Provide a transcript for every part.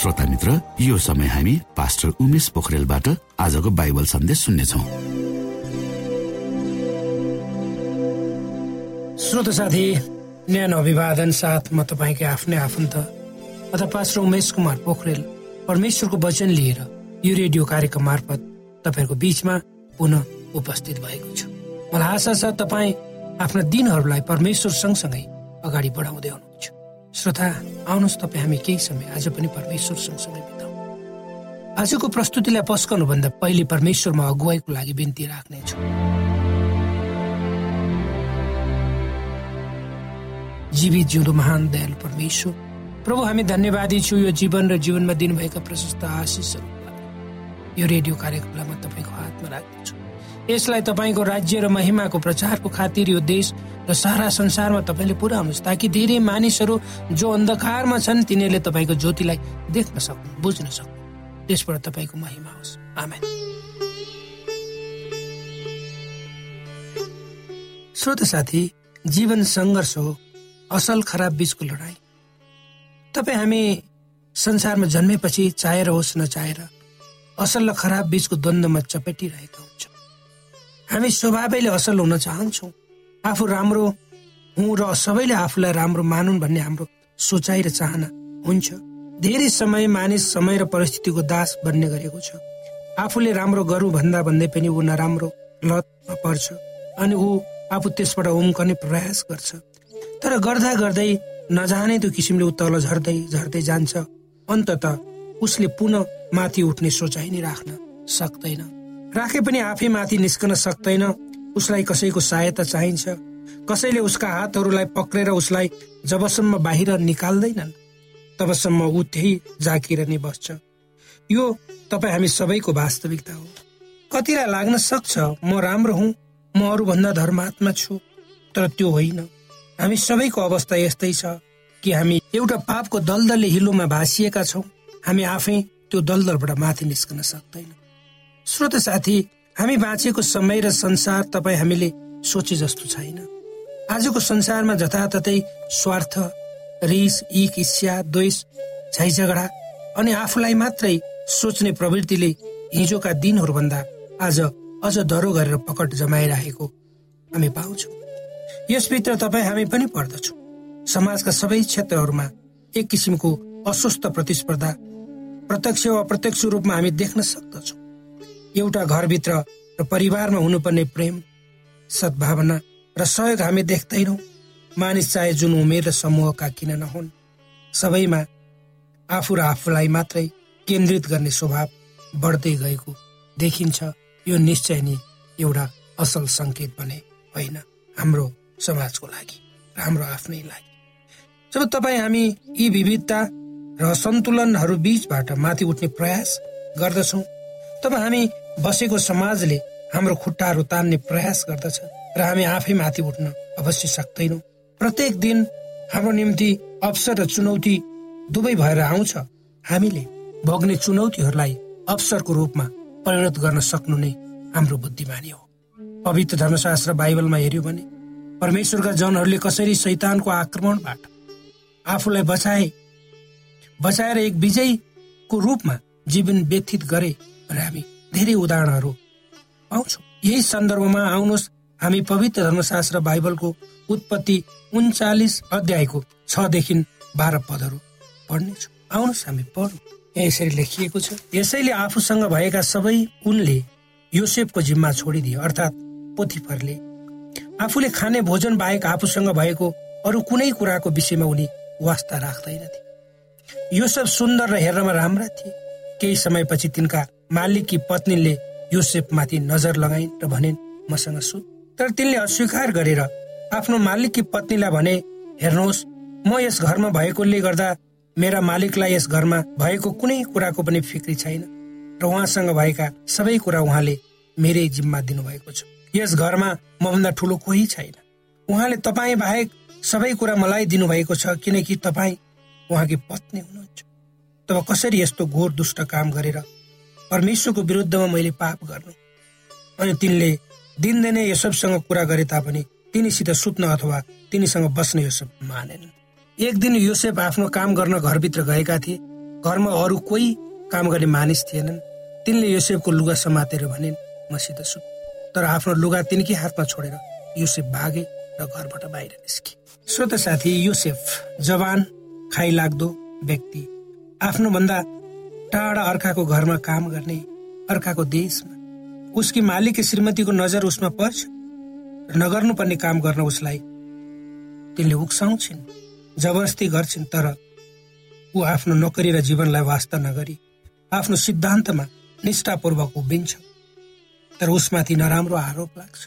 श्रोता मित्र यो समय हामी पास्टर उमेश पोखरेलबाट आजको बाइबल सन्देश सुन्नेछौ। श्रोत साथी न्यानो अभिवादन साथ म तपाईँकै आफ्नै आफन्त अथवा पास्टर उमेश कुमार पोखरेल परमेश्वरको वचन लिएर यो रेडियो कार्यक्रम मार्फत तपाईँहरूको बिचमा पुनः उपस्थित भएको छु। मलाई आशा छ तपाईँ आफ्ना दिनहरूलाई परमेश्वर सँगसँगै अगाडि बढाउँदै हुनुहुन्छ। श्रोता आउनुहोस् तपाईँ हामी केही समय आज पनि परमेश्वर सँगसँगै बिताउँ। आजको प्रस्तुतिलाई पस्कनुभन्दा पहिले परमेश्वरमा अगुवाईको लागि बिन्ती राख्नेछु। जीवित जिउँदो महान दयालु परमेश्वर प्रभु हामी धन्यवादी छु यो जीवन र जीवनमा दिनुभएका प्रशस्त आशिषहरू। यो रेडियो कार्यक्रमलाई म तपाईँको हातमा राख्दछु। यसलाई तपाईँको राज्य र महिमाको प्रचारको खातिर यो देश र सारा संसारमा तपाईँले पुऱ्याउनुहोस् ताकि धेरै मानिसहरू जो अन्धकारमा छन् तिनीहरूले तपाईँको ज्योतिलाई देख्न सक्नु बुझ्न सक्नु। त्यसबाट तपाईँको महिमा होस्। आमेन। श्रोत साथी जीवन सङ्घर्ष हो असल खराब बिचको लडाई तपाईँ हामी संसारमा जन्मेपछि चाहेर होस् नचाहेर असल र खराब बिचको द्वन्द्वमा चपेटिरहेका हुन्छ। हामी स्वभावैले असल हुन चाहन्छौँ। आफू राम्रो हुँ र सबैले आफूलाई राम्रो मानुन् भन्ने हाम्रो सोचाइ र चाहना हुन्छ। धेरै समय मानिस समय र परिस्थितिको दास बन्ने गरेको छ। आफूले राम्रो गरौँ भन्दा भन्दै पनि ऊ नराम्रो लतमा पर्छ अनि ऊ आफू त्यसबाट उम्कने प्रयास गर्छ। तर गर्दा गर्दै नजाने त्यो किसिमले ऊ तल झर्दै झर्दै जान्छ। अन्तत उसले पुनः माथि उठ्ने सोचाइ नै राख्न सक्दैन। राखे पनि आफै माथि निस्कन सक्दैन। उसलाई कसैको सहायता चाहिन्छ। कसैले उसका हातहरूलाई पक्रेर उसलाई जबसम्म बाहिर निकाल्दैनन् तबसम्म ऊ त्यही जाकिर नै बस्छ। यो तपाईँ हामी सबैको वास्तविकता हो। कतिलाई लाग्न सक्छ म राम्रो हुँ म अरूभन्दा धर्मात्मा छु तर त्यो होइन। हामी सबैको अवस्था यस्तै छ कि हामी एउटा पापको दलदलले हिलोमा भाँसिएका छौँ। हामी आफै त्यो दलदलबाट माथि निस्कन सक्दैन। श्रोत साथी हामी बाँचेको समय र संसार तपाईँ हामीले सोचे जस्तो छैन। आजको संसारमा जताततै स्वार्थ रिस इक इस्या द्वेष झैझगडा अनि आफूलाई मात्रै सोच्ने प्रवृत्तिले हिजोका दिनहरूभन्दा आज अझ डह्रो गरेर पकड जमाइरहेको हामी पाउँछौँ। यसभित्र तपाईँ हामी पनि पर्दछौँ। समाजका सबै क्षेत्रहरूमा एक किसिमको अस्वस्थ प्रतिस्पर्धा प्रत्यक्ष वा अप्रत्यक्ष रूपमा हामी देख्न सक्दछौँ। एउटा घरभित्र र परिवारमा हुनुपर्ने प्रेम सद्भावना र सहयोग हामी देख्दैनौँ। मानिस चाहे जुन उमेर र समूहका किन नहुन्। सबैमा आफू र आफूलाई मात्रै केन्द्रित गर्ने स्वभाव बढ्दै गएको देखिन्छ। यो निश्चय नै एउटा असल सङ्केत भने होइन हाम्रो समाजको लागि हाम्रो आफ्नै लागि। जब तपाईँ हामी यी विविधता र सन्तुलनहरू बीचबाट माथि उठ्ने प्रयास गर्दछौँ तब हामी बसेको समाजले हाम्रो खुट्टाहरू तान्ने प्रयास गर्दछ र हामी आफै माथि उठ्न अवश्य सक्दैनौँ। प्रत्येक दिन हाम्रो निम्ति अवसर र चुनौती दुवै भएर आउँछ। हामीले भोग्ने चुनौतीहरूलाई अवसरको रूपमा परिणत गर्न सक्नु नै हाम्रो बुद्धिमानी हो। पवित्र धर्मशास्त्र बाइबलमा हेऱ्यो भने परमेश्वरका जनहरूले कसरी शैतानको आक्रमणबाट आफूलाई बचाए बचाएर एक विजयीको रूपमा जीवन व्यतीत गरे र हामी धेरै उदाहरणहरू पाउँछौँ। यही सन्दर्भमा आउनुहोस्। हामी पवित्र धर्मशास्त्र बाइबलको उत्पत्ति उन्चालिस अध्यायको छदेखि बाह्र पदहरू पढ्नेछौँ। आउनुहोस् हामी पढौँ यसरी लेखिएको छ यसैले आफूसँग भएका सबै उनले योसेफको जिम्मा छोडिदिए अर्थात् पोथीफरले। आफूले खाने भोजन बाहेक आफूसँग भएको अरू कुनै कुराको विषयमा उनी वास्ता राख्दैनथे। यो सब सुन्दर र हेर्नमा राम्रा थिए। केही समयपछि तिनका मालिककी पत्नीले योसेफमाथि नजर लगाइन् र भनिन् मसँग सु तर तिनले अस्वीकार गरेर आफ्नो मालिककी पत्नीलाई भने हेर्नुहोस् म यस घरमा भएकोले गर्दा मेरा मालिकलाई यस घरमा भएको कुनै कुराको पनि फिक्री छैन र उहाँसँग भएका सबै कुरा उहाँले मेरै जिम्मा दिनुभएको छ। यस घरमा मभन्दा ठुलो कोही छैन। उहाँले तपाईँ बाहेक सबै कुरा मलाई दिनुभएको छ किनकि तपाईँ उहाँकी पत्नी हुनुहुन्छ। तब कसरी यस्तो घोर दुष्ट काम गरेर परमेश्वरको विरुद्धमा मैले पाप गर्नु। अनि तिनले दिनदिनै यसबसँग कुरा गरे तापनि तिनीसित सुत्न अथवा तिनीसँग बस्न यसब मानेन एक दिन योसेफ आफ्नो काम गर्न घरभित्र गएका थिए। घरमा अरू कोही काम गर्ने मानिस थिएनन्। तिनले योसेफको लुगा समातेर भने मसित सुत तर आफ्नो लुगा तिनकै हातमा छोडेर योसेफ भागे र घरबाट बाहिर निस्के। श्रोत साथी योसेफ जवान खाइ लाग्दो व्यक्ति। आफ्नो भन्दा टाढा अर्काको घरमा काम गर्ने अर्काको देशमा। उसकी मालिक श्रीमतीको नजर उसमा पर्छ नगर्नुपर्ने काम गर्न उसलाई तिनले उक्साउँछिन् जबरजस्ती गर्छिन् तर ऊ आफ्नो नोकरी र जीवनलाई वास्ता नगरी आफ्नो सिद्धान्तमा निष्ठापूर्वक उभिन्छ। तर उसमाथि नराम्रो आरोप लाग्छ।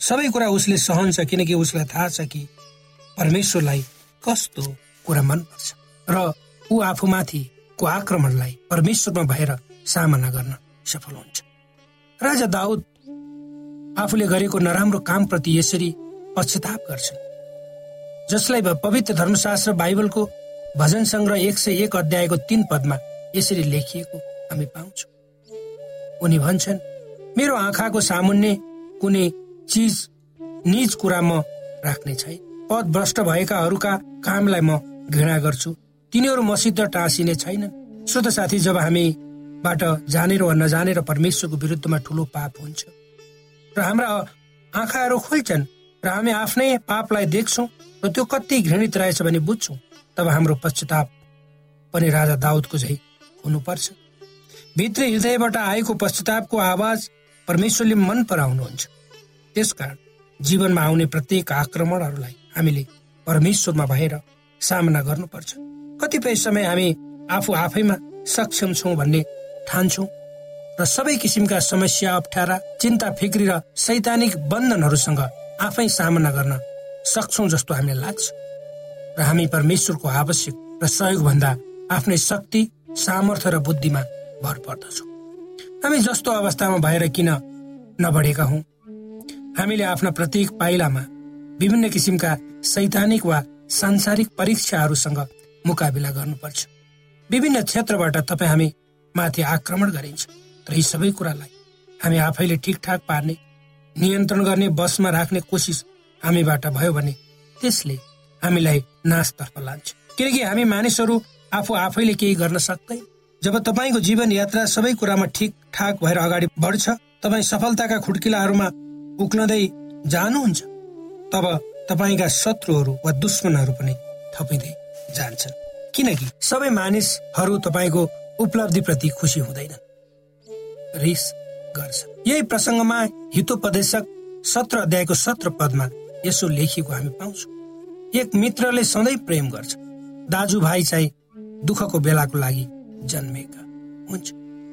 सबै कुरा उसले सहन्छ किनकि उसलाई थाहा छ कि परमेश्वरलाई कस्तो कुरा मनपर्छ। र ऊ आफूमाथिको आक्रमणलाई परमेश्वरमा भएर सामना गर्न सफल हुन्छ। राजा दाउद आफूले गरेको नराम्रो कामप्रति यसरी पश्चाताप गर्छन् जसलाई पवित्र धर्मशास्त्र बाइबलको भजन सङ्ग्रह एक सय एक अध्यायको तीन पदमा यसरी लेखिएको हामी पाउँछौँ। उनी भन्छन् मेरो आँखाको सामुन्ने कुनै चिज निज कुरा म राख्ने छैन। पद भ्रष्ट भएकाहरूका कामलाई म घृणा गर्छु। तिनीहरू मसित टाँसिने छैनन् श्रोत साथी जब हामीबाट जानेर वा नजानेर परमेश्वरको विरुद्धमा ठुलो पाप हुन्छ। र हाम्रा आँखाहरू खोल्छन् र हामी आफ्नै पापलाई देख्छौँ र त्यो कति घृणित रहेछ भने बुझ्छौँ तब हाम्रो पश्चाताप पनि राजा दाउदको झै हुनुपर्छ। भित्री हृदयबाट आएको पश्चातापको आवाज परमेश्वरले मन पराउनुहुन्छ। त्यसकारण जीवनमा आउने प्रत्येक आक्रमणहरूलाई हामीले परमेश्वरमा भएर सामना गर्नुपर्छ। कतिपय समय हामी आफू आफैमा सक्षम छौँ भन्ने ठान्छौँ र सबै किसिमका समस्या अप्ठ्यारा चिन्ता फिक्री र सैद्धान्तिक बन्धनहरूसँग आफै सामना गर्न सक्छौ जस्तो हामीलाई लाग्छ। र हामी परमेश्वरको आवश्यक र सहयोग भन्दा आफ्नै शक्ति सामर्थ्य र बुद्धिमा भर पर्दछौँ। हामी जस्तो अवस्थामा भएर किन नबढेका हौ? हामीले आफ्ना प्रत्येक पाइलामा विभिन्न किसिमका सैद्धान्तिक वा सांसारिक परीक्षाहरूसँग मुकाबिला गर्नुपर्छ। विभिन्न क्षेत्रबाट तपाईँ हामी माथि आक्रमण गरिन्छ। तर यी सबै कुरालाई हामी आफैले ठिकठाक पार्ने नियन्त्रण गर्ने बसमा राख्ने कोसिस हामीबाट भयो भने त्यसले हामीलाई नाशतर्फ लान्छ। किनकि हामी मानिसहरू आफू आफैले केही गर्न सक्दैन। जब तपाईँको जीवन यात्रा सबै कुरामा ठिक ठाक भएर अगाडि बढ्छ तपाईँ सफलताका खुड्किलाहरूमा उक्लँदै जानुहुन्छ। तब तपाईँका शत्रुहरू वा दुश्मनहरू पनि थपिँदै जान्छन् किनकि सबै मानिसहरू तपाईँको उपलब्धिप्रति खुसी हुँदैनन् रिस गर्छ। यही प्रसङ्गमा हितोपदेशक सत्र अध्यायको सत्र पदमा यसो लेखिएको हामी पाउँछौँ। एक मित्रले सधैँ प्रेम गर्छ। दाजुभाइ चाहिँ दुःखको बेलाको लागि जन्मेका हुन्छ।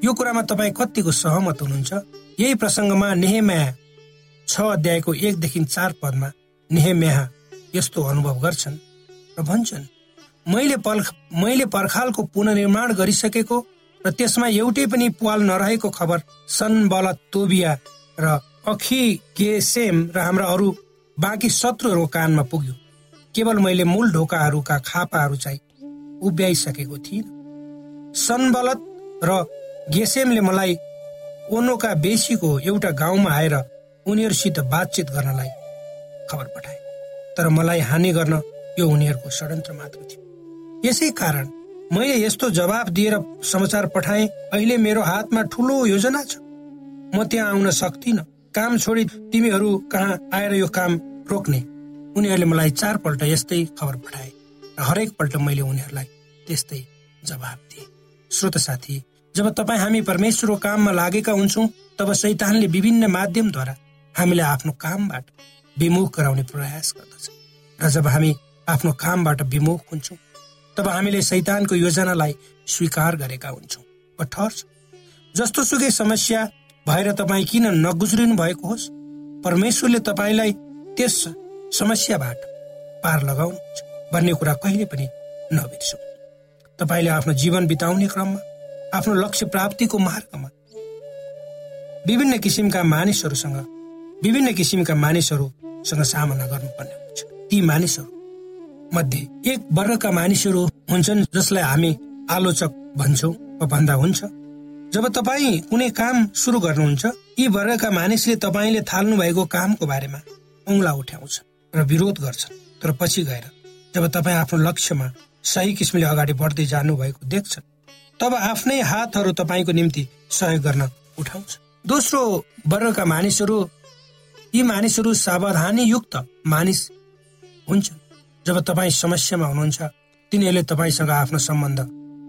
यो कुरामा तपाईँ कतिको सहमत हुनुहुन्छ? यही प्रसङ्गमा नेहेम्या छ अध्यायको एकदेखि चार पदमा नेहेम्या यस्तो अनुभव गर्छन् र भन्छन् मैले पर्ख मैले पर्खालको पुनर्निर्माण गरिसकेको र त्यसमा एउटै पनि पाल नरहेको खबर सनबल तोबिया र अखी गेसेम र हाम्रा अरू बाँकी शत्रुहरूको कानमा पुग्यो। केवल मैले मूल ढोकाहरूका खापाहरू चाहिँ उभ्याइसकेको थिइनँ। सनबलत र गेसेमले मलाई ओनोका बेसीको एउटा गाउँमा आएर उनीहरूसित बातचित गर्नलाई खबर पठाए। तर मलाई हानि गर्न यो उनीहरूको षड्यन्त्र मात्र थियो। यसै कारण मैले यस्तो जवाब दिएर समाचार पठाएँ अहिले मेरो हातमा ठुलो योजना छ। म त्यहाँ आउन सक्दिन। काम छोडी तिमीहरू कहाँ आएर यो काम रोक्ने? उनीहरूले मलाई चारपल्ट यस्तै खबर पठाए र हरेक पल्ट मैले उनीहरूलाई त्यस्तै जवाब दिए। श्रोत साथी जब तपाईँ हामी परमेश्वरको काममा लागेका हुन्छौँ तब शैतानले विभिन्न माध्यमद्वारा हामीलाई आफ्नो कामबाट विमुख गराउने प्रयास गर्दछ। र जब हामी आफ्नो कामबाट विमुख हुन्छौँ तब हामीले सैतानको योजनालाई स्वीकार गरेका हुन्छौँ। वा ठर्छ जस्तो सुकै समस्या भएर तपाईँ किन नगुज्रिनु भएको होस् परमेश्वरले तपाईँलाई त्यस समस्याबाट पार लगाउनुहुन्छ भन्ने कुरा कहिले पनि नबिर्सौँ तपाईँले आफ्नो जीवन बिताउने क्रममा आफ्नो लक्ष्य प्राप्तिको मार्गमा विभिन्न किसिमका मानिसहरूसँग विभिन्न किसिमका मानिसहरूसँग सामना गर्नुपर्ने हुन्छ। ती मानिसहरू मध्ये एक वर्गका मानिसहरू हुन्छन् जसलाई हामी आलोचक भन्छौँ। भन्दा हुन्छ जब तपाईँ कुनै काम सुरु गर्नुहुन्छ यी वर्गका मानिसले तपाईँले थाल्नु भएको कामको बारेमा औंला उठ्याउँछ र विरोध गर्छ। तर पछि गएर जब तपाईँ आफ्नो लक्ष्यमा सही किसिमले अगाडि बढ्दै जानु भएको देख्छ तब आफ्नै हातहरू तपाईँको निम्ति सहयोग गर्न उठाउँछ। दोस्रो वर्गका मानिसहरू यी मानिसहरू सावधानी युक्त मानिस हुन्छ जब तपाईँ समस्यामा हुनुहुन्छ तिनीहरूले तपाईँसँग आफ्नो सम्बन्ध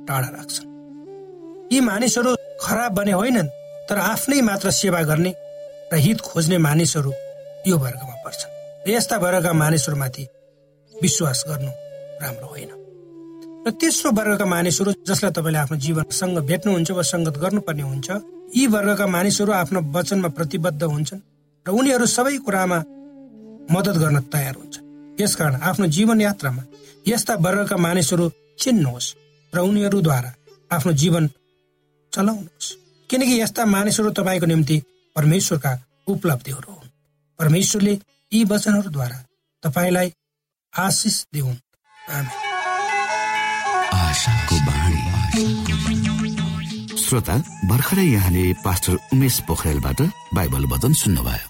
टाढा राख्छन्। यी मानिसहरू खराब बने होइनन् तर आफ्नै मात्र सेवा गर्ने र हित खोज्ने मानिसहरू यो वर्गमा पर्छन्। यस्ता वर्गका मानिसहरूमाथि विश्वास गर्नु राम्रो होइन। र तेस्रो वर्गका मानिसहरू जसलाई तपाईँले आफ्नो जीवनसँग भेट्नुहुन्छ वा सङ्गत गर्नुपर्ने हुन्छ यी वर्गका मानिसहरू आफ्नो वचनमा प्रतिबद्ध हुन्छन् र उनीहरू सबै कुरामा मद्दत गर्न तयार हुन्छ यसकारण आफ्नो जीवन यात्रामा यस्ता वर्गका मानिसहरू चिन्नुहोस् र उनीहरूद्वारा आफ्नो जीवन चलाउनुहोस्। किनकि यस्ता मानिसहरू तपाईँको निम्ति परमेश्वरका उपलब्धिहरू हुन् परमेश्वरले यी वचनहरूद्वारा तपाईँलाई आशिष दिउन्। श्रोता भर्खरै यहाँले पास्टर उमेश पोखरेलबाट बाइबल वचन सुन्नुभयो।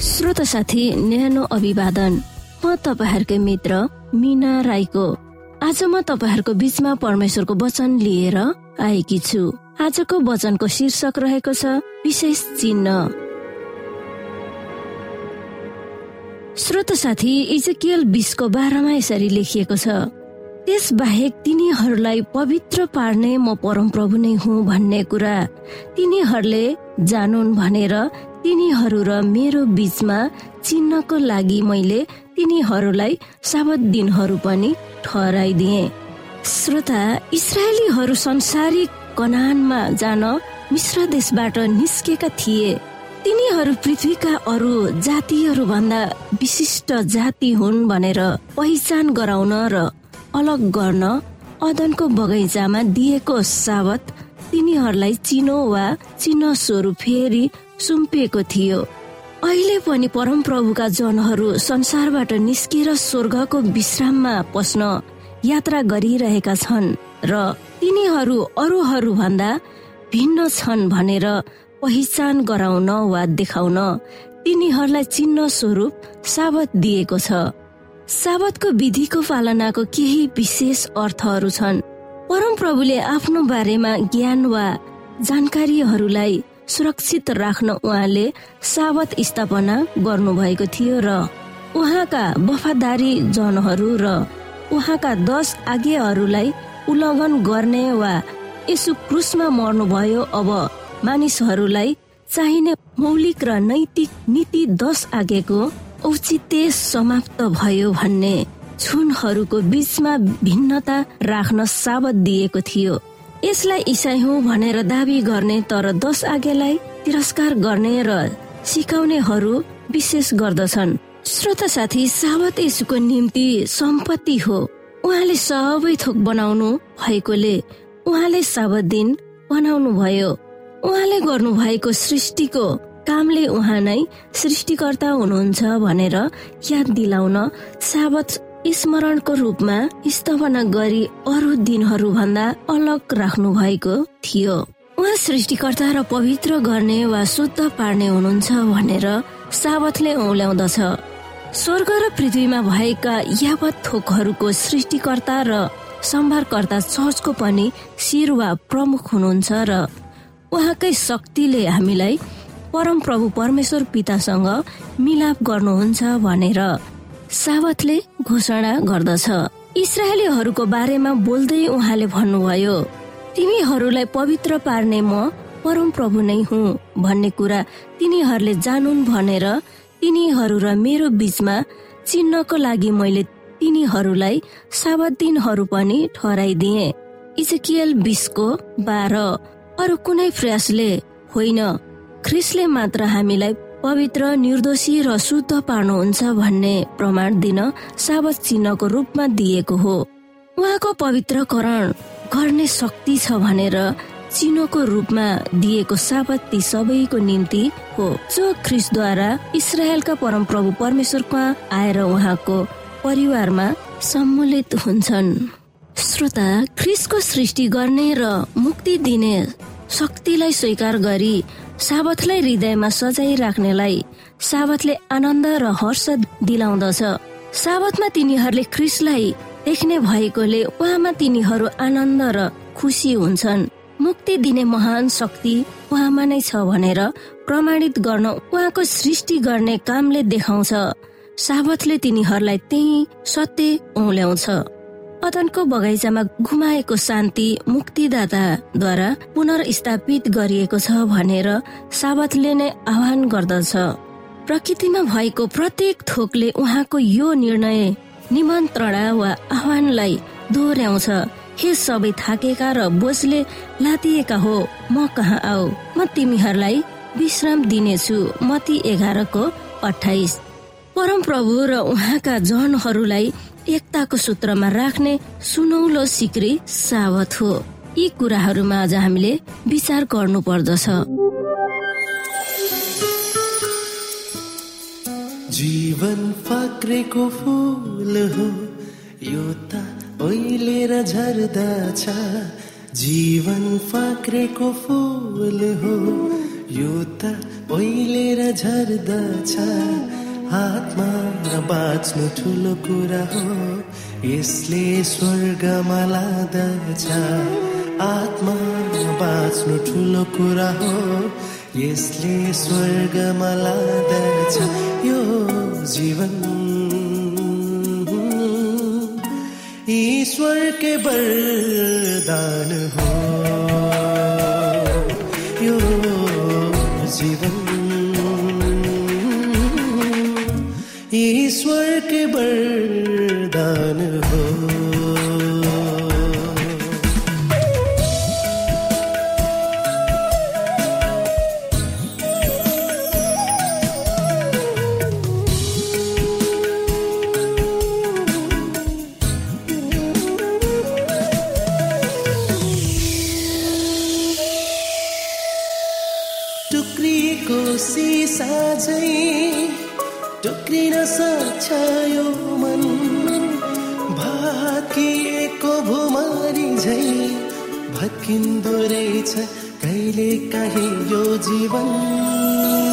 श्रोत साथी न्यानो अभिवादन। म तपाईँहरूकै मित्र मिना राईको। आज म तपाईँहरूको बिचमा परमेश्वरको वचन लिएर आएकी छु। आजको वचनको शीर्षक रहेको छ विशेष चिन्ह। श्रोत साथी इजकियल बिसको बाह्रमा यसरी लेखिएको छ त्यस बाहेक तिनीहरूलाई पवित्र पार्ने म परमप्रभु नै हुँ भन्ने कुरा तिनीहरूले जानुन् भनेर तिनीहरू र मेरो बीचमा चिन्हको लागि मैले तिनीहरूलाई साबत दिनहरू पनि ठहराइदिए। श्रोता इसरायलीहरू संसारिक कनानमा जान मिश्र देशबाट निस्केका थिए। तिनीहरू पृथ्वीका अरू जातिहरू भन्दा विशिष्ट जाति हुन् भनेर पहिचान गराउन र अलग गर्न अदनको बगैँचामा दिएको साबत तिनीहरूलाई चिनो वा चिनो स्वरूप फेरि सुम्पिएको थियो। अहिले पनि परमप्रभुका जनहरू संसारबाट निस्किएर स्वर्गको विश्राममा पस्न यात्रा गरिरहेका छन् र तिनीहरू अरूहरू भन्दा भिन्न छन् भनेर पहिचान गराउन वा देखाउन तिनीहरूलाई चिन्ह स्वरूप साबत दिएको छ। साबतको विधिको पालनाको केही विशेष अर्थहरू छन्। परमप्रभुले आफ्नो बारेमा ज्ञान वा जानकारीहरूलाई सुरक्षित राख्न उहाँले साबत स्थापना गर्नुभएको थियो र उहाँका वफादारी जनहरू र उहाँका दश आज्ञाहरूलाई उल्लङ्घन गर्ने वा यसु क्रुसमा मर्नुभयो अब मानिसहरूलाई चाहिने मौलिक र नैतिक नीति दश आज्ञाको औचित्य समाप्त भयो भन्ने छुनहरूको बीचमा भिन्नता राख्न साबत दिएको थियो। यसलाई इसाई हुँ भनेर दावी गर्ने तर दश आज्ञालाई तिरस्कार गर्ने र सिकाउनेहरू विशेष गर्दछन्। श्रोता साथी सावत यसुको निम्ति सम्पत्ति हो। उहाँले सबै थोक बनाउनु भएकोले उहाँले साबत दिन बनाउनु भयो उहाँले गर्नु भएको सृष्टिको कामले उहाँ नै सृष्टिकर्ता हुनुहुन्छ भनेर याद दिलाउन साबत स्मरणको रूपमा स्थापना गरी अरू दिनहरू भन्दा अलग राख्नु भएको थियो। उहाँ सृष्टिकर्ता र पवित्र गर्ने वा शुद्ध पार्ने हुनुहुन्छ भनेर साबतले औल्याउँदछ स्वर्ग र पृथ्वीमा भएका यावत थोकहरूको सृष्टिकर्ता र सम्भारकर्ता चर्चको पनि शिर वा प्रमुख हुनुहुन्छ र उहाँकै शक्तिले हामीलाई परम प्रभु परमेश्वर पितासँग मिलाप गर्नुहुन्छ भनेर सावतले घोषणा गर्दछ। इसरायलीहरूको बारेमा बोल्दै उहाँले भन्नुभयो तिमीहरूलाई पवित्र पार्ने म परम प्रभु नै हुँ भन्ने कुरा तिनीहरूले जानुन् भनेर तिनीहरू र मेरो बीचमा चिन्हको लागि मैले तिनीहरूलाई साबत दिनहरू पनि ठहराइदिए। इजकियल बिसको बाह्र। अरू कुनै प्रयासले होइन। ख्रिसले मात्र हामीलाई पवित्र निर्दोषी र शुद्ध पार्नुहुन्छ भन्ने प्रमाण दिन साबत चिन्हको रूपमा दिएको हो। उहाँको पवित्रकरण गर्ने शक्ति छ भनेर चिनोको रूपमा दिएको साबत ती सबैको निम्ति हो। जो ख्रिसद्वारा इसरायलका परमप्रभु परमेश्वरमा आएर उहाँको परिवारमा सम्मिलित हुन्छन्। श्रोता ख्रिसको सृष्टि गर्ने र मुक्ति दिने शक्तिलाई स्वीकार गरी साबतलाई हृदयमा सजाइ राख्नेलाई साबतले आनन्द र हर्ष दिलाउँदछ। साबतमा तिनीहरूले ख्रिसलाई देख्ने भएकोले उहाँमा तिनीहरू आनन्द र खुसी हुन्छन्। मुक्ति दिने महान शक्ति उहाँमा नै छ भनेर प्रमाणित गर्न उहाँको सृष्टि गर्ने कामले देखाउँछ। साबतले तिनीहरूलाई त्यही सत्य औल्याउँछ। अदनको बगैँचामा घुमाएको शान्ति मुक्तिदाताद्वारा पुनर्स्थापित गरिएको छ भनेर साबतले नै आह्वान गर्दछ। प्रकृतिमा भएको प्रत्येक थोकले उहाँको यो निर्णय निमन्त्रणा वा आह्वानलाई दोहोऱ्याउँछ। हे सबै थाकेका र बोझले लातिएका हो म कहाँ आऊ? म तिमीहरूलाई विश्राम दिनेछु। मती एघारको अठाइस परमप्रभु र उहाँका जनहरूलाई एकताको सूत्रमा राख्ने सुनौलो सिक्री सावत हो। यी कुराहरूमा आज हामीले विचार गर्नु पर्दछ जीवन फाक्रेको फुल हो। यो त ओइलेर झर्दछ जीवन फाक्रेको फुल हो। यो त ओइलेर झर्दछ हातमा बाँच्नु ठुलो कुरा हो। यसले स्वर्गमा लाँदछ। आत्मा बाँच्नु ठुलो कुरा हो। यसले स्वर्गमा लाँदछ। यो जीवन। ईश्वरकै वरदान हो। वरदान हो। टुक्री टुक्रिएको सिसा झै टुक्रिन सक्छ यो मन भाकिएको भुमारी झै भत्किँदो रहेछ कहिले काहीँ यो जीवन।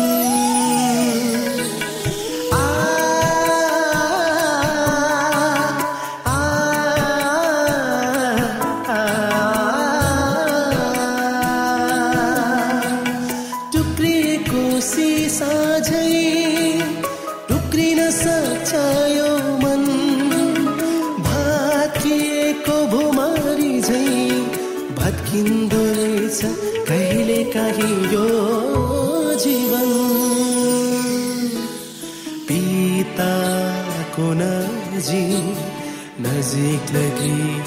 नजिक लगी मलाई